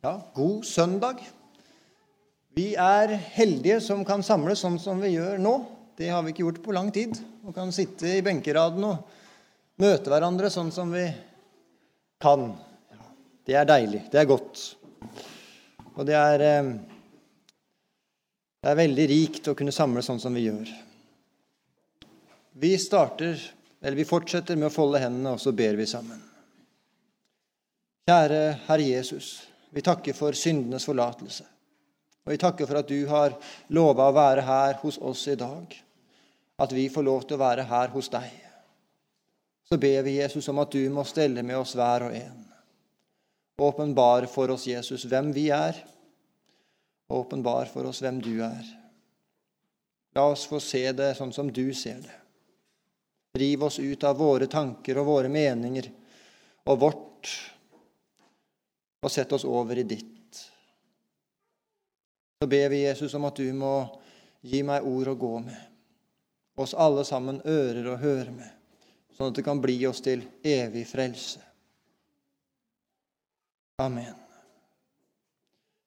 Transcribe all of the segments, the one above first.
Ja, god søndag. Vi er heldige som kan samles sånn som vi gjør nå. Det har vi ikke gjort på lang tid. Og kan sitte i benkeraden og møte hverandre sånn som vi kan. Det er deilig. Det er godt. Og det er, eh, det er veldig rikt å kunne samles sånn som vi gjør. Vi starter, eller vi fortsetter med å folde hendene, og så ber vi sammen. Kjære Herre Jesus. Vi takker for syndenes forlatelse. Og vi takker for at du har lova å være her hos oss i dag. At vi får lov til å være her hos deg. Så ber vi Jesus om at du må stelle med oss hver og en. Åpenbar for oss, Jesus, hvem vi er. Åpenbar for oss hvem du er. La oss få se det sånn som du ser det. Riv oss ut av våre tanker og våre meninger og vårt og sett oss over i ditt. Så ber vi Jesus om at du må gi meg ord å gå med, oss alle sammen ører å høre med, sånn at det kan bli oss til evig frelse. Amen.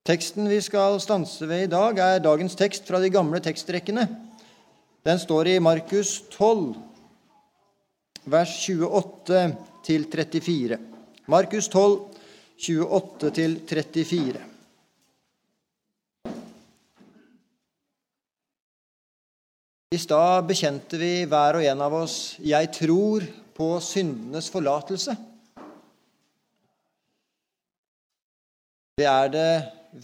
Teksten vi skal stanse ved i dag, er dagens tekst fra de gamle tekstrekkene. Den står i Markus 12, vers 28 til 34. Markus 12, 28 til 34. I stad bekjente vi hver og en av oss 'Jeg tror på syndenes forlatelse'. Det er det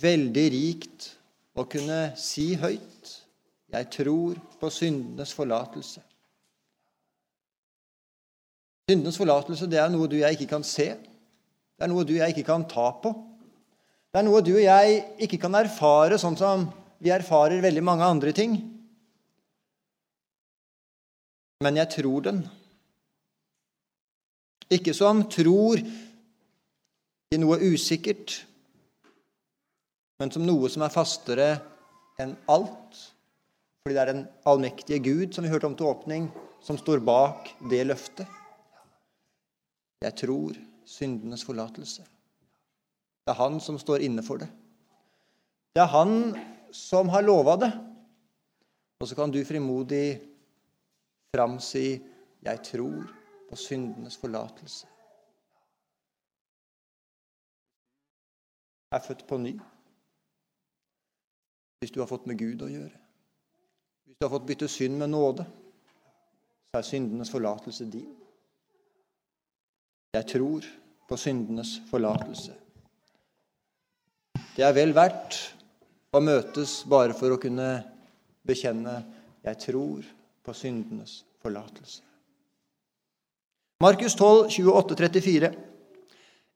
veldig rikt å kunne si høyt 'Jeg tror på syndenes forlatelse'. Syndenes forlatelse det er noe du jeg ikke kan se. Det er noe du og jeg ikke kan ta på. Det er noe du og jeg ikke kan erfare sånn som vi erfarer veldig mange andre ting. Men jeg tror den. Ikke som tror i noe usikkert, men som noe som er fastere enn alt. Fordi det er den allmektige Gud, som vi hørte om til åpning, som står bak det løftet. Jeg tror syndenes forlatelse. Det er han som står inne for det. Det er han som har lova det. Og så kan du frimodig framsi 'Jeg tror på syndenes forlatelse'. Er født på ny. Hvis du har fått med Gud å gjøre. Hvis du har fått bytte synd med nåde, så er syndenes forlatelse din. Jeg tror på syndenes forlatelse. Det er vel verdt å møtes bare for å kunne bekjenne 'Jeg tror på syndenes forlatelse'. Markus 12, 28-34.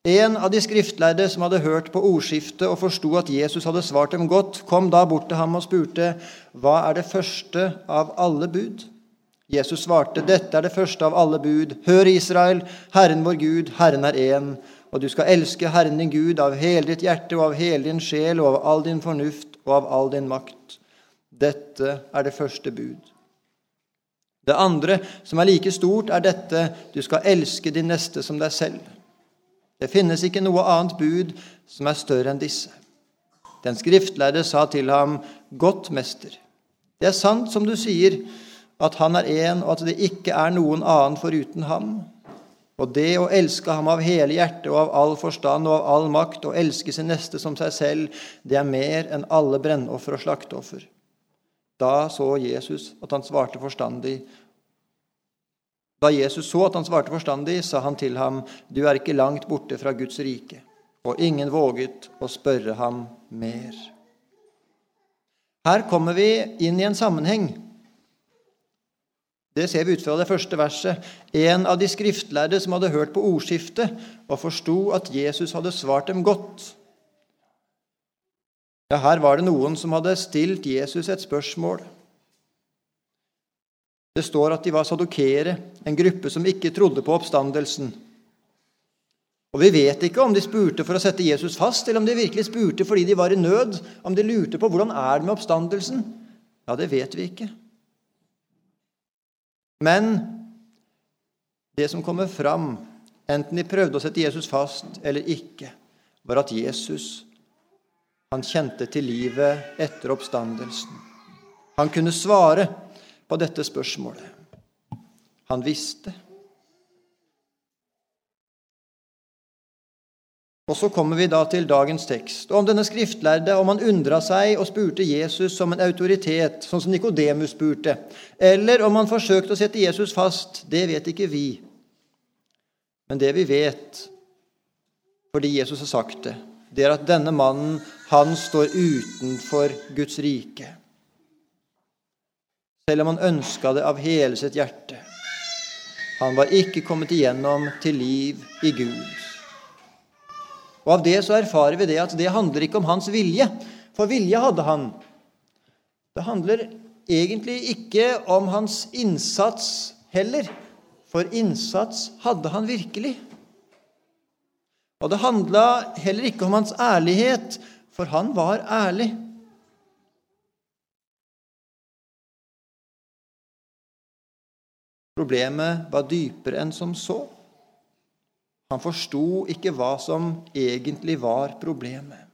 En av de skriftlærde som hadde hørt på ordskiftet og forsto at Jesus hadde svart dem godt, kom da bort til ham og spurte, 'Hva er det første av alle bud?' Jesus svarte, 'Dette er det første av alle bud. Hør, Israel, Herren vår Gud, Herren er én.' Og du skal elske Herren din Gud av hele ditt hjerte og av hele din sjel og av all din fornuft og av all din makt. Dette er det første bud. Det andre, som er like stort, er dette du skal elske din neste som deg selv. Det finnes ikke noe annet bud som er større enn disse. Den skriftlærde sa til ham, Godt, mester. Det er sant som du sier, at han er én, og at det ikke er noen annen foruten ham. Og det å elske ham av hele hjertet og av all forstand og av all makt, og elske sin neste som seg selv, det er mer enn alle brennoffer og slakteoffer. Da så Jesus at han svarte forstandig. Da Jesus så at han svarte forstandig, sa han til ham, Du er ikke langt borte fra Guds rike. Og ingen våget å spørre ham mer. Her kommer vi inn i en sammenheng det ser vi ut fra det første verset. En av de skriftlærde som hadde hørt på ordskiftet og forsto at Jesus hadde svart dem godt. Ja, her var det noen som hadde stilt Jesus et spørsmål. Det står at de var sadokere, en gruppe som ikke trodde på oppstandelsen. Og Vi vet ikke om de spurte for å sette Jesus fast, eller om de virkelig spurte fordi de var i nød, om de lurte på hvordan er det med oppstandelsen. Ja, det vet vi ikke. Men det som kommer fram, enten de prøvde å sette Jesus fast eller ikke, var at Jesus Han kjente til livet etter oppstandelsen. Han kunne svare på dette spørsmålet. Han visste. Og Så kommer vi da til dagens tekst. Og om denne skriftlærde, om han undra seg og spurte Jesus som en autoritet, sånn som Nikodemus spurte, eller om han forsøkte å sette Jesus fast, det vet ikke vi. Men det vi vet, fordi Jesus har sagt det, det er at denne mannen, han står utenfor Guds rike. Selv om han ønska det av hele sitt hjerte. Han var ikke kommet igjennom til liv i Gud. Og Av det så erfarer vi det at det handler ikke om hans vilje, for vilje hadde han. Det handler egentlig ikke om hans innsats heller, for innsats hadde han virkelig. Og det handla heller ikke om hans ærlighet, for han var ærlig. Problemet var dypere enn som så. Han forsto ikke hva som egentlig var problemet.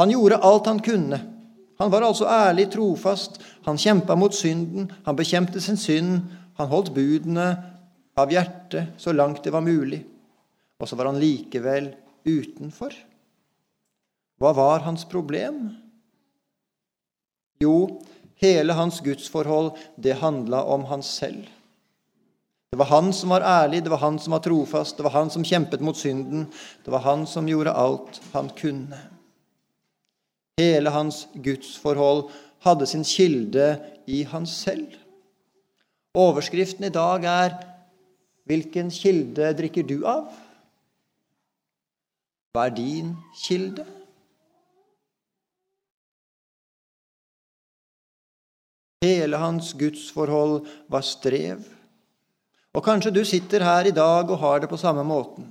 Han gjorde alt han kunne. Han var altså ærlig, trofast. Han kjempa mot synden. Han bekjempte sin synd. Han holdt budene av hjertet så langt det var mulig. Og så var han likevel utenfor. Hva var hans problem? Jo, hele hans gudsforhold, det handla om han selv. Det var han som var ærlig, det var han som var trofast, det var han som kjempet mot synden. Det var han som gjorde alt han kunne. Hele hans gudsforhold hadde sin kilde i han selv. Overskriften i dag er 'Hvilken kilde drikker du av?' Hva er din kilde? Hele hans gudsforhold var strev. Og kanskje du sitter her i dag og har det på samme måten.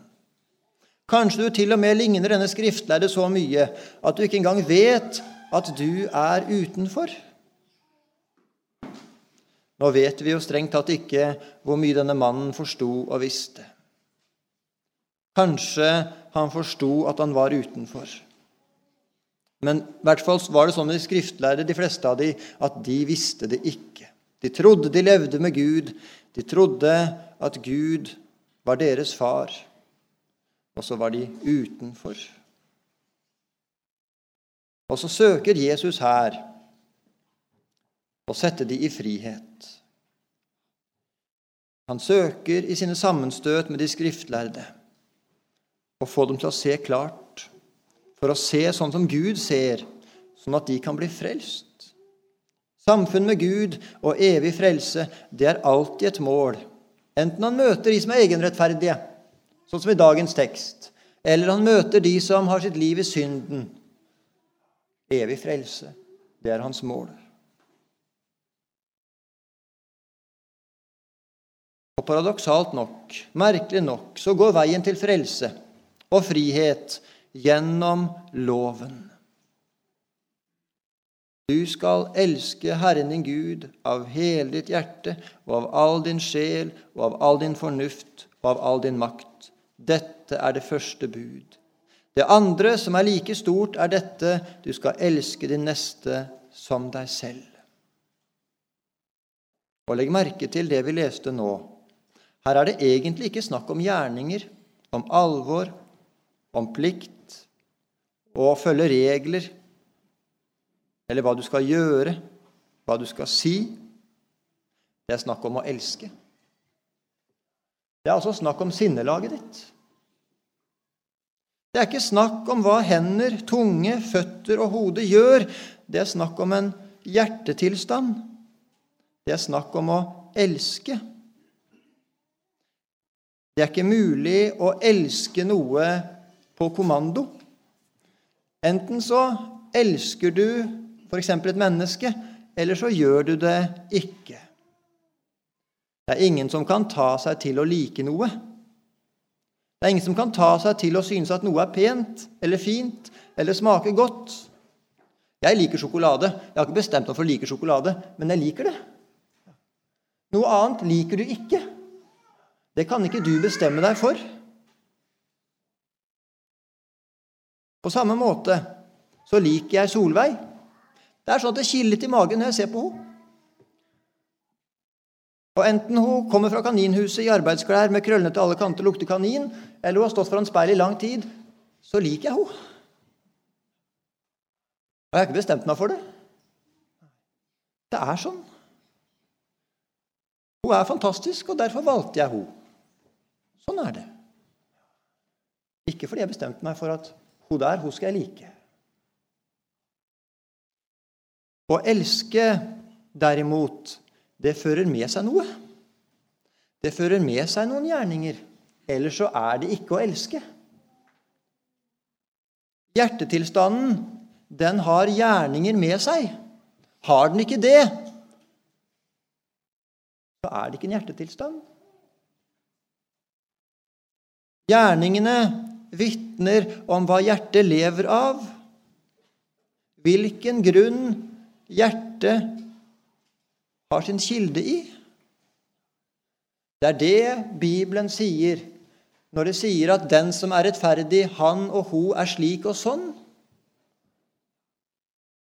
Kanskje du til og med ligner denne skriftlærde så mye at du ikke engang vet at du er utenfor. Nå vet vi jo strengt tatt ikke hvor mye denne mannen forsto og visste. Kanskje han forsto at han var utenfor. Men i hvert fall var det sånn med de skriftlærde, de fleste av de, at de visste det ikke. De trodde de levde med Gud, de trodde at Gud var deres far, og så var de utenfor. Og så søker Jesus her å sette de i frihet. Han søker i sine sammenstøt med de skriftlærde å få dem til å se klart, for å se sånn som Gud ser, sånn at de kan bli frelst. Samfunn med Gud og evig frelse, det er alltid et mål. Enten han møter de som er egenrettferdige, sånn som i dagens tekst, eller han møter de som har sitt liv i synden. Evig frelse, det er hans mål. Og paradoksalt nok, merkelig nok, så går veien til frelse og frihet gjennom loven. Du skal elske Herren din Gud av hele ditt hjerte og av all din sjel og av all din fornuft og av all din makt. Dette er det første bud. Det andre, som er like stort, er dette du skal elske din neste som deg selv. Og legg merke til det vi leste nå. Her er det egentlig ikke snakk om gjerninger, om alvor, om plikt og å følge regler eller hva du skal gjøre, hva du skal si. Det er snakk om å elske. Det er altså snakk om sinnelaget ditt. Det er ikke snakk om hva hender, tunge, føtter og hode gjør. Det er snakk om en hjertetilstand. Det er snakk om å elske. Det er ikke mulig å elske noe på kommando. Enten så elsker du f.eks. et menneske, eller så gjør du det ikke. Det er ingen som kan ta seg til å like noe. Det er ingen som kan ta seg til å synes at noe er pent eller fint eller smaker godt. Jeg liker sjokolade. Jeg har ikke bestemt meg for å like sjokolade, men jeg liker det. Noe annet liker du ikke. Det kan ikke du bestemme deg for. På samme måte så liker jeg Solveig. Det er sånn at det kiler litt i magen når jeg ser på henne. Og Enten hun kommer fra kaninhuset i arbeidsklær med krøllene til alle kanter lukter kanin, eller hun har stått foran speilet i lang tid, så liker jeg henne. Og jeg har ikke bestemt meg for det. Det er sånn. Hun er fantastisk, og derfor valgte jeg henne. Sånn er det. Ikke fordi jeg bestemte meg for at hun der, hun skal jeg like. Å elske, derimot, det fører med seg noe. Det fører med seg noen gjerninger. Ellers så er det ikke å elske. Hjertetilstanden, den har gjerninger med seg. Har den ikke det, så er det ikke en hjertetilstand. Gjerningene vitner om hva hjertet lever av, hvilken grunn hjertet har sin kilde i. Det er det Bibelen sier når det sier at den som er rettferdig, han og hun er slik og sånn.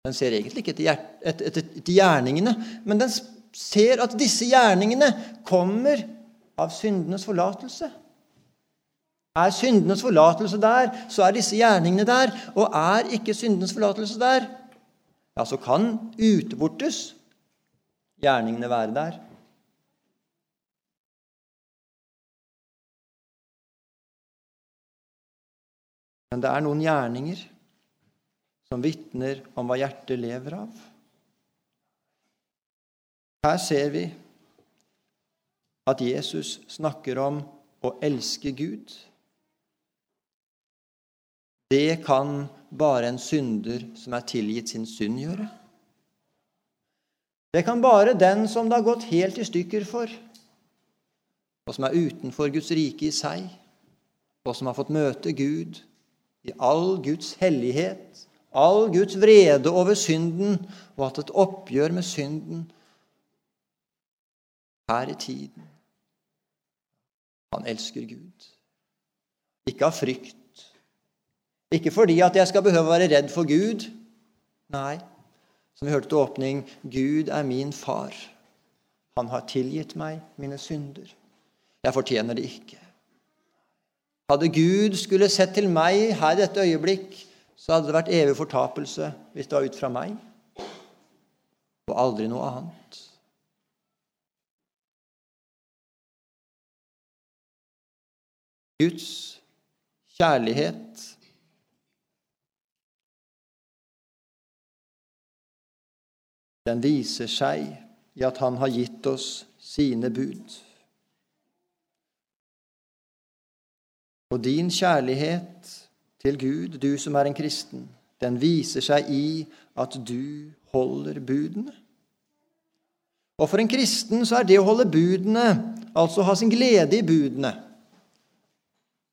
Den ser egentlig ikke etter gjerningene, men den ser at disse gjerningene kommer av syndenes forlatelse. Er syndenes forlatelse der, så er disse gjerningene der. Og er ikke syndenes forlatelse der, ja, så kan utvortes gjerningene være der. Men det er noen gjerninger som vitner om hva hjertet lever av. Her ser vi at Jesus snakker om å elske Gud. Det kan bare en synder som er tilgitt sin synd, gjøre. Det kan bare den som det har gått helt i stykker for, og som er utenfor Guds rike i seg, og som har fått møte Gud i all Guds hellighet, all Guds vrede over synden, og hatt et oppgjør med synden her i tiden. Han elsker Gud. Ikke av frykt, ikke fordi at jeg skal behøve å være redd for Gud. Nei, som vi hørte til åpning, Gud er min far. Han har tilgitt meg mine synder. Jeg fortjener det ikke. Hadde Gud skulle sett til meg her i dette øyeblikk, så hadde det vært evig fortapelse hvis det var ut fra meg, og aldri noe annet. Guds kjærlighet Den viser seg i at Han har gitt oss sine bud. Og din kjærlighet til Gud, du som er en kristen, den viser seg i at du holder budene. Og for en kristen så er det å holde budene altså ha sin glede i budene.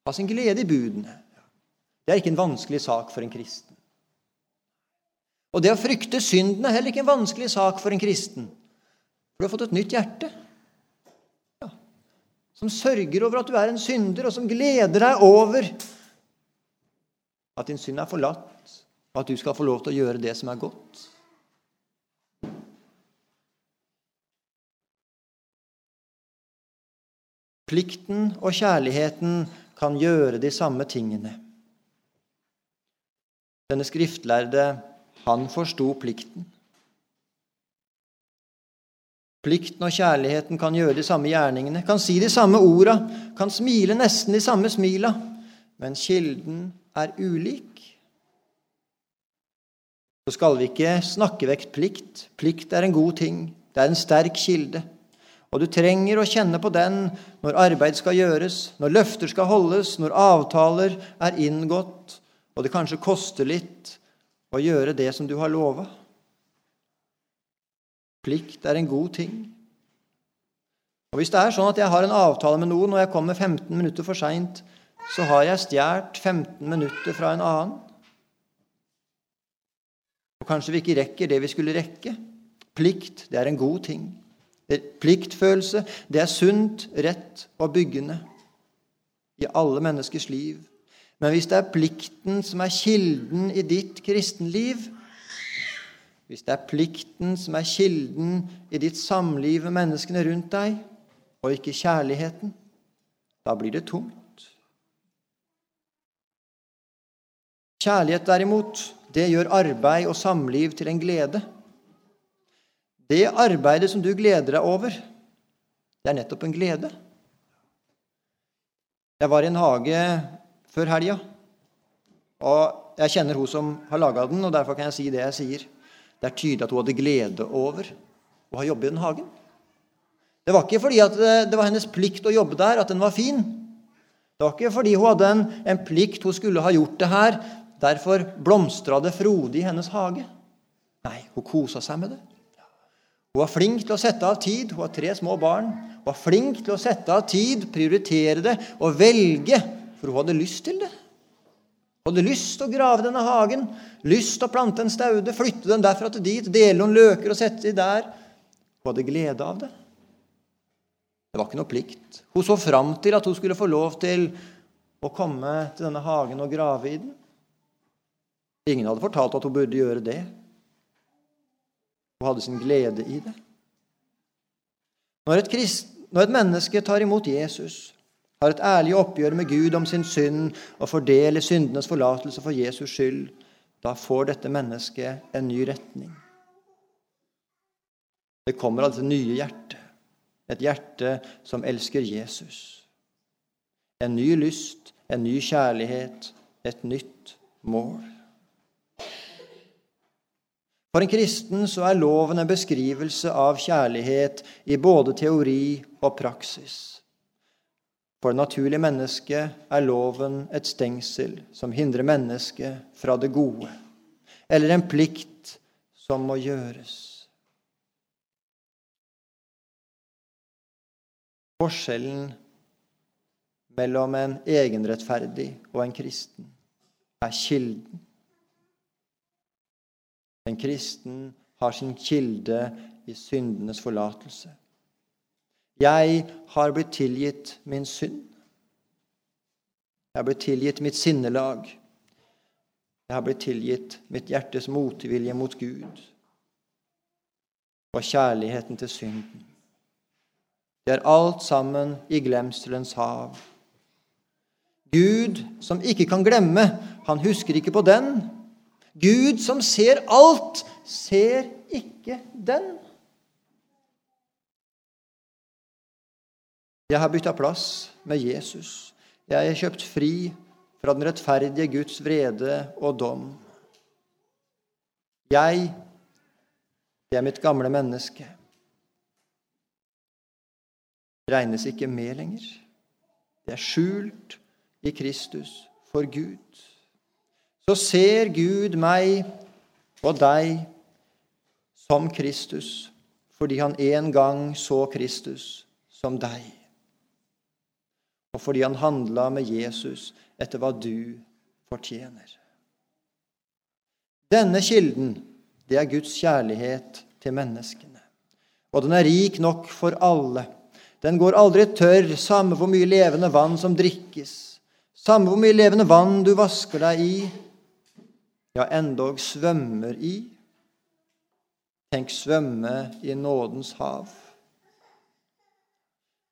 Ha sin glede i budene. Det er ikke en vanskelig sak for en kristen. Og det å frykte synden er heller ikke en vanskelig sak for en kristen. For du har fått et nytt hjerte. Ja. Som sørger over at du er en synder, og som gleder deg over at din synd er forlatt, og at du skal få lov til å gjøre det som er godt. Plikten og kjærligheten kan gjøre de samme tingene. Denne skriftlærde han forsto plikten. Plikten og kjærligheten kan gjøre de samme gjerningene, kan si de samme orda, kan smile nesten de samme smila, men kilden er ulik. Så skal vi ikke snakke vekk plikt. Plikt er en god ting. Det er en sterk kilde. Og du trenger å kjenne på den når arbeid skal gjøres, når løfter skal holdes, når avtaler er inngått, og det kanskje koster litt, og gjøre det som du har lova. Plikt er en god ting. Og Hvis det er sånn at jeg har en avtale med noen, og jeg kommer 15 minutter for seint, så har jeg stjålet 15 minutter fra en annen. Og kanskje vi ikke rekker det vi skulle rekke. Plikt, det er en god ting. Pliktfølelse, det er sunt, rett og byggende i alle menneskers liv. Men hvis det er plikten som er kilden i ditt kristenliv, hvis det er plikten som er kilden i ditt samliv med menneskene rundt deg, og ikke kjærligheten, da blir det tungt. Kjærlighet, derimot, det gjør arbeid og samliv til en glede. Det arbeidet som du gleder deg over, det er nettopp en glede. Jeg var i en hage før helga, og jeg kjenner hun som har laga den, og derfor kan jeg si det jeg sier. Det er tydelig at hun hadde glede over å ha jobbet i den hagen. Det var ikke fordi det var hennes plikt å jobbe der, at den var fin. Det var ikke fordi hun hadde en, en plikt hun skulle ha gjort det her. Derfor blomstra det frodig i hennes hage. Nei, hun kosa seg med det. Hun var flink til å sette av tid. Hun har tre små barn. Hun var flink til å sette av tid, prioritere det og velge, for hun hadde lyst til det. Hun hadde lyst til å grave denne hagen, lyst til å plante en staude, flytte den derfra til dit, dele noen løker og sette de der. Hun hadde glede av det. Det var ikke noe plikt. Hun så fram til at hun skulle få lov til å komme til denne hagen og grave i den. Ingen hadde fortalt at hun burde gjøre det. Hun hadde sin glede i det. Når et, krist, når et menneske tar imot Jesus, har et ærlig oppgjør med Gud om sin synd og fordeler syndenes forlatelse for Jesus skyld, da får dette mennesket en ny retning. Det kommer altså nye hjerte, Et hjerte som elsker Jesus. En ny lyst, en ny kjærlighet, et nytt mål. For en kristen så er loven en beskrivelse av kjærlighet i både teori og praksis. For det naturlige mennesket er loven et stengsel som hindrer mennesket fra det gode, eller en plikt som må gjøres. Forskjellen mellom en egenrettferdig og en kristen er kilden. En kristen har sin kilde i syndenes forlatelse. Jeg har blitt tilgitt min synd. Jeg har blitt tilgitt mitt sinnelag. Jeg har blitt tilgitt mitt hjertes motvilje mot Gud og kjærligheten til synden. Det er alt sammen i glemselens hav. Gud, som ikke kan glemme, han husker ikke på den. Gud, som ser alt, ser ikke den. Jeg har bytta plass med Jesus. Jeg er kjøpt fri fra den rettferdige Guds vrede og dom. Jeg, det er mitt gamle menneske regnes ikke med lenger. Det er skjult i Kristus for Gud. Så ser Gud meg og deg som Kristus, fordi han en gang så Kristus som deg, og fordi han handla med Jesus etter hva du fortjener. Denne kilden, det er Guds kjærlighet til menneskene. Og den er rik nok for alle den går aldri tørr, samme hvor mye levende vann som drikkes, samme hvor mye levende vann du vasker deg i, ja, endog svømmer i. Tenk svømme i nådens hav.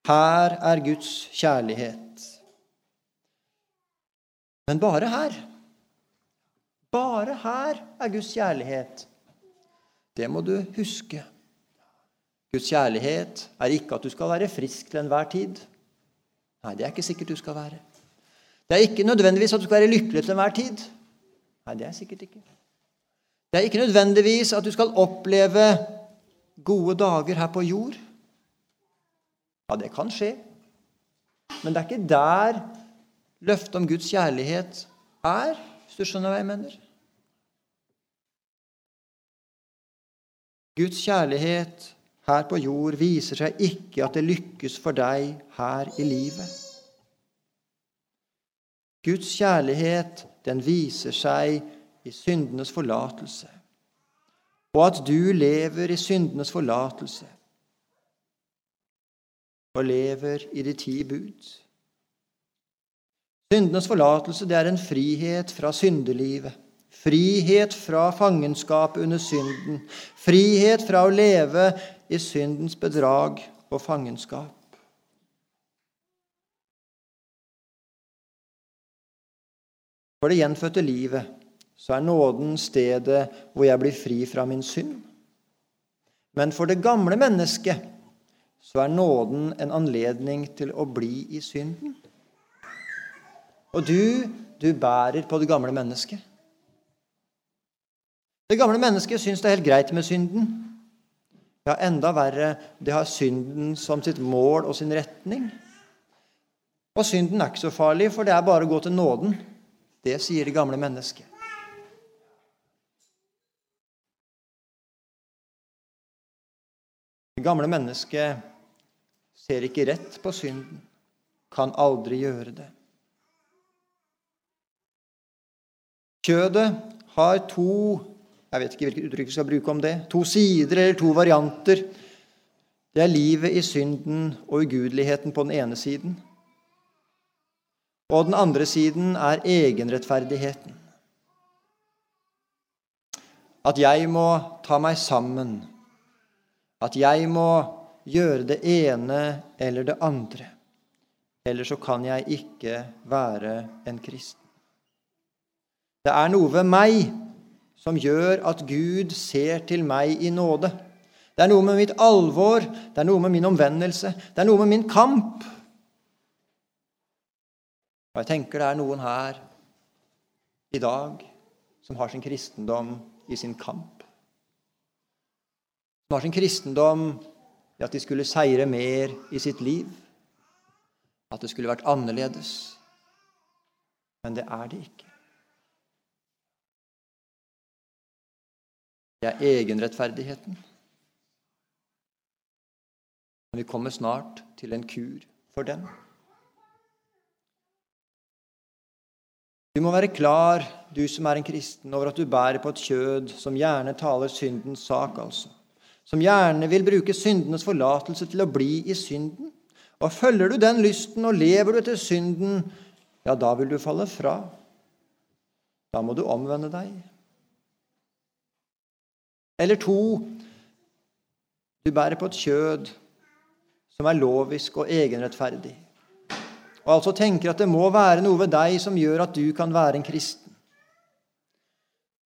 Her er Guds kjærlighet. Men bare her. Bare her er Guds kjærlighet. Det må du huske. Guds kjærlighet er ikke at du skal være frisk til enhver tid. Nei, det er ikke sikkert du skal være. Det er ikke nødvendigvis at du skal være lykkelig til enhver tid. Nei, det er sikkert ikke. Det er ikke nødvendigvis at du skal oppleve gode dager her på jord. Ja, det kan skje. Men det er ikke der løftet om Guds kjærlighet er, hvis du skjønner hva jeg mener. Guds kjærlighet her på jord viser seg ikke at det lykkes for deg her i livet. Guds kjærlighet, den viser seg i syndenes forlatelse, og at du lever i syndenes forlatelse og lever i de ti bud. Syndenes forlatelse det er en frihet fra syndelivet. Frihet fra fangenskap under synden. Frihet fra å leve i syndens bedrag og fangenskap. For det gjenfødte livet så er nåden stedet hvor jeg blir fri fra min synd. Men for det gamle mennesket så er nåden en anledning til å bli i synden. Og du, du bærer på det gamle mennesket. Det gamle mennesket syns det er helt greit med synden. Ja, enda verre, det har synden som sitt mål og sin retning. Og synden er ikke så farlig, for det er bare å gå til nåden. Det sier det gamle mennesket. Det gamle mennesket ser ikke rett på synden, kan aldri gjøre det. Kjødet har to jeg vet ikke hvilket uttrykk vi skal bruke om det. To sider eller to varianter. Det er livet i synden og ugudeligheten på den ene siden. Og den andre siden er egenrettferdigheten. At jeg må ta meg sammen. At jeg må gjøre det ene eller det andre. Ellers så kan jeg ikke være en kristen. Det er noe ved meg som gjør at Gud ser til meg i nåde. Det er noe med mitt alvor, det er noe med min omvendelse, det er noe med min kamp. Og jeg tenker det er noen her i dag som har sin kristendom i sin kamp. Som har sin kristendom i at de skulle seire mer i sitt liv. At det skulle vært annerledes. Men det er det ikke. Det er egenrettferdigheten. Men vi kommer snart til en kur for den. Du må være klar, du som er en kristen, over at du bærer på et kjød som gjerne taler syndens sak, altså. Som gjerne vil bruke syndenes forlatelse til å bli i synden. Og følger du den lysten og lever du etter synden, ja, da vil du falle fra. Da må du omvende deg. Eller to du bærer på et kjød som er lovisk og egenrettferdig, og altså tenker at det må være noe ved deg som gjør at du kan være en kristen.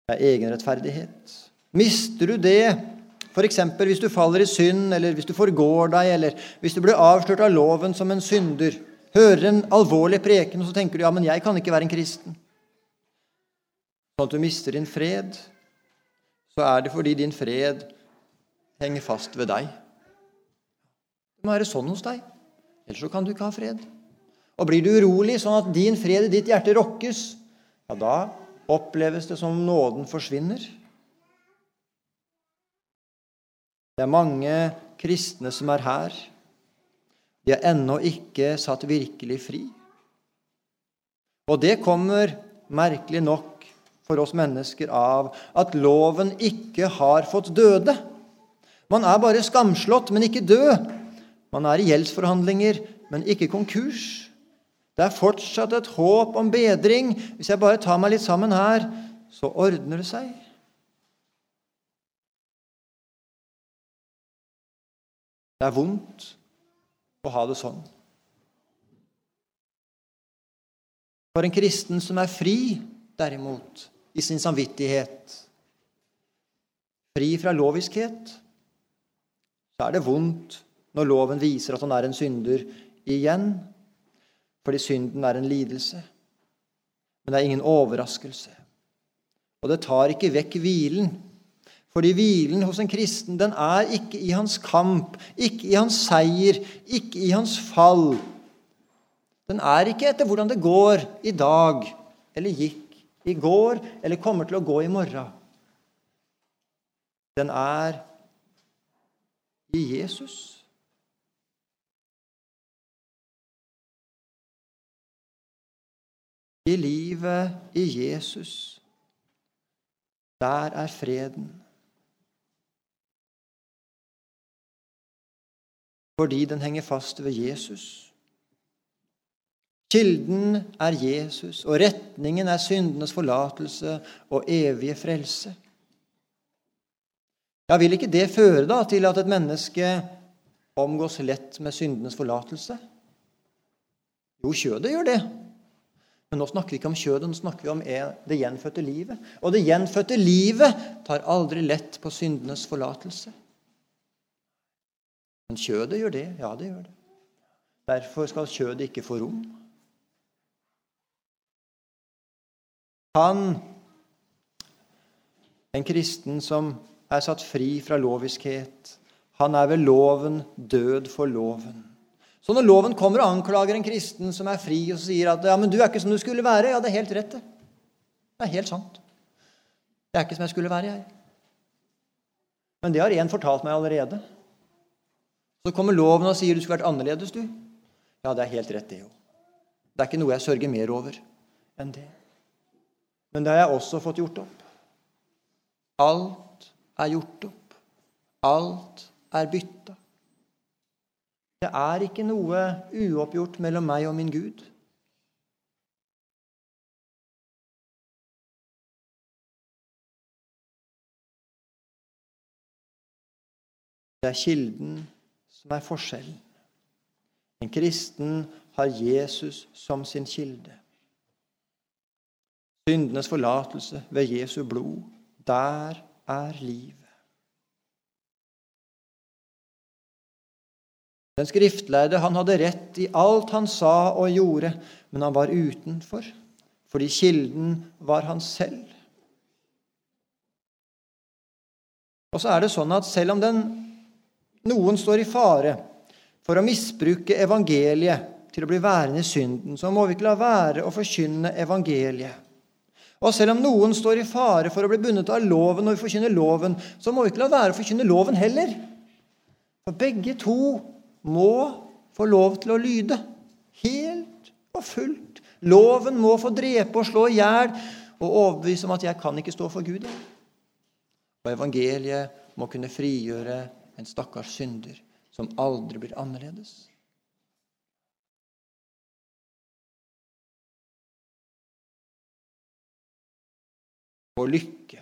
Det er egenrettferdighet. Mister du det, f.eks. hvis du faller i synd, eller hvis du forgår deg, eller hvis du blir avslørt av loven som en synder, hører en alvorlig preken, og så tenker du ja, men jeg kan ikke være en kristen. Sånn at du mister din fred så er det fordi din fred henger fast ved deg. Det må være sånn hos deg, ellers så kan du ikke ha fred. Og blir du urolig, sånn at din fred i ditt hjerte rokkes, ja, da oppleves det som om nåden forsvinner. Det er mange kristne som er her. De er ennå ikke satt virkelig fri. Og det kommer merkelig nok for oss mennesker av at loven ikke har fått døde. Man er bare skamslått, men ikke død. Man er i gjeldsforhandlinger, men ikke konkurs. Det er fortsatt et håp om bedring. Hvis jeg bare tar meg litt sammen her, så ordner det seg. Det er vondt å ha det sånn. For en kristen som er fri, derimot, i sin samvittighet, fri fra loviskhet, så er det vondt når loven viser at han er en synder igjen, fordi synden er en lidelse. Men det er ingen overraskelse. Og det tar ikke vekk hvilen. Fordi hvilen hos en kristen den er ikke i hans kamp, ikke i hans seier, ikke i hans fall. Den er ikke etter hvordan det går i dag eller gikk i går eller kommer til å gå i morgen. Den er i Jesus. I livet i Jesus. Der er freden. Fordi den henger fast ved Jesus. Kilden er Jesus, og retningen er syndenes forlatelse og evige frelse. Ja, Vil ikke det føre da til at et menneske omgås lett med syndenes forlatelse? Jo, kjødet gjør det. Men nå snakker vi ikke om kjødet, nå snakker vi om det gjenfødte livet. Og det gjenfødte livet tar aldri lett på syndenes forlatelse. Men kjødet gjør det. Ja, det gjør det. Derfor skal kjødet ikke få rom. Han, en kristen som er satt fri fra loviskhet, han er ved loven død for loven. Så når loven kommer og anklager en kristen som er fri, og sier at ja, men du er ikke som du skulle være, ja, det er helt rett, det. Det er helt sant. Det er ikke som jeg skulle være, jeg. Men det har én fortalt meg allerede. Så kommer loven og sier du skulle vært annerledes, du. Ja, det er helt rett, det jo. Det er ikke noe jeg sørger mer over enn det. Men det har jeg også fått gjort opp. Alt er gjort opp. Alt er bytta. Det er ikke noe uoppgjort mellom meg og min Gud. Det er kilden som er forskjellen. En kristen har Jesus som sin kilde. Syndenes forlatelse ved Jesu blod, der er livet. Den skriftlærde han hadde rett i alt han sa og gjorde, men han var utenfor, fordi kilden var han selv. Og så er det sånn at selv om den, noen står i fare for å misbruke evangeliet til å bli værende i synden, så må vi ikke la være å forkynne evangeliet. Og selv om noen står i fare for å bli bundet av loven når vi forkynner loven, så må vi ikke la være å forkynne loven heller. For begge to må få lov til å lyde. Helt og fullt. Loven må få drepe og slå i hjel og overbevise om at 'jeg kan ikke stå for Gud'. Og evangeliet må kunne frigjøre en stakkars synder som aldri blir annerledes. Og lykke,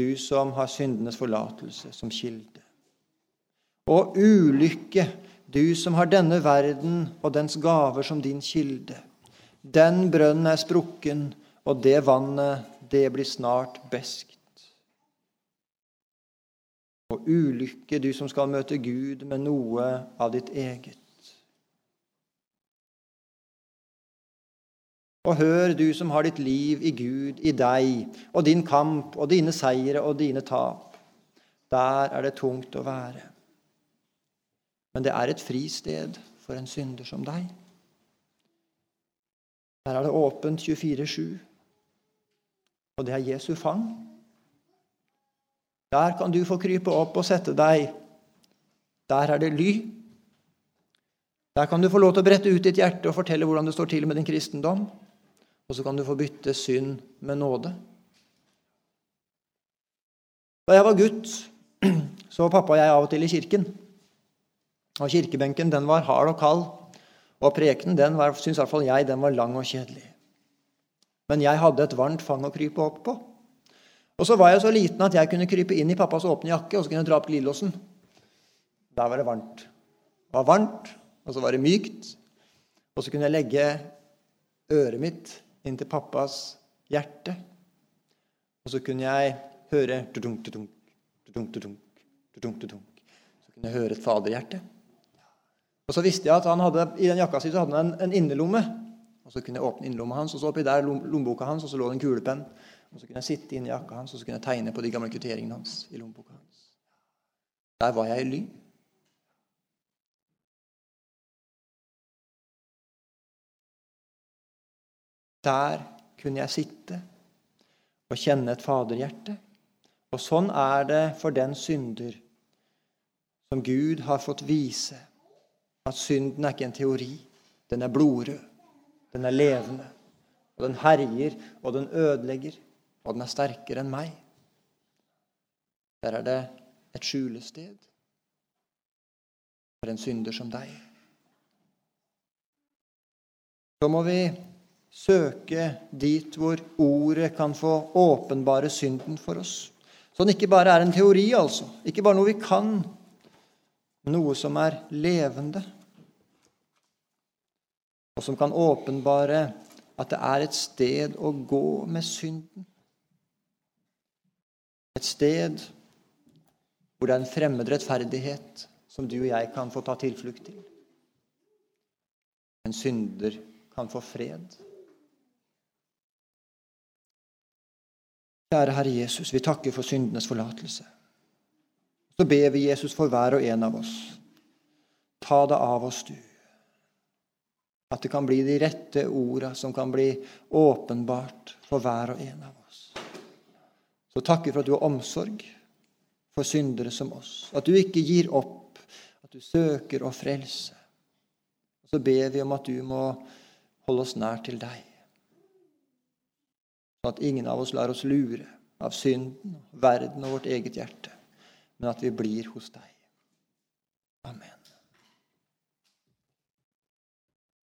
du som har syndenes forlatelse som kilde. Og ulykke, du som har denne verden og dens gaver som din kilde. Den brønnen er sprukken, og det vannet, det blir snart beskt. Og ulykke, du som skal møte Gud med noe av ditt eget. Og hør, du som har ditt liv i Gud, i deg, og din kamp og dine seire og dine tap. Der er det tungt å være. Men det er et fristed for en synder som deg. Der er det åpent 24-7. Og det er Jesu fang. Der kan du få krype opp og sette deg. Der er det ly. Der kan du få lov til å brette ut ditt hjerte og fortelle hvordan det står til med din kristendom. Og så kan du få bytte synd med nåde. Da jeg var gutt, så var pappa og jeg av og til i kirken. Og kirkebenken den var hard og kald. Og prekenen den var, syns i jeg den var lang og kjedelig. Men jeg hadde et varmt fang å krype opp på. Og så var jeg så liten at jeg kunne krype inn i pappas åpne jakke og så kunne jeg dra opp glidelåsen. Der var det varmt. Det var varmt, og så var det mykt. Og så kunne jeg legge øret mitt inntil pappas hjerte. Og så kunne jeg høre tudunk, tudunk, tudunk, tudunk. Så kunne jeg høre et faderhjerte. Og så visste jeg at han hadde, I den jakka si hadde han en, en innerlomme. Og Så kunne jeg åpne innerlomma hans, og så oppi der lommeboka hans, og så lå det en kulepenn. Og Så kunne jeg sitte inni jakka hans og så kunne jeg tegne på de gamle kvitteringene hans. i lommeboka hans. Der var jeg i ly. Der kunne jeg sitte og kjenne et faderhjerte. Og sånn er det for den synder som Gud har fått vise at synden er ikke en teori. Den er blodrød. Den er levende. Og den herjer, og den ødelegger. Og den er sterkere enn meg. Der er det et skjulested for en synder som deg. så må vi søke dit hvor ordet kan få åpenbare synden for oss. Så den ikke bare er en teori, altså. Ikke bare noe vi kan, noe som er levende. Og som kan åpenbare at det er et sted å gå med synden. Et sted hvor det er en fremmed rettferdighet som du og jeg kan få ta tilflukt til. En synder kan få fred. Kjære Herre Jesus, vi takker for syndenes forlatelse. Så ber vi Jesus for hver og en av oss. Ta det av oss, du. At det kan bli de rette orda som kan bli åpenbart for hver og en av oss. Så takker for at du har omsorg for syndere som oss. At du ikke gir opp, at du søker å frelse. Og så ber vi om at du må holde oss nær til deg. Sånn at ingen av oss lar oss lure av synden, verden og vårt eget hjerte, men at vi blir hos deg. Amen.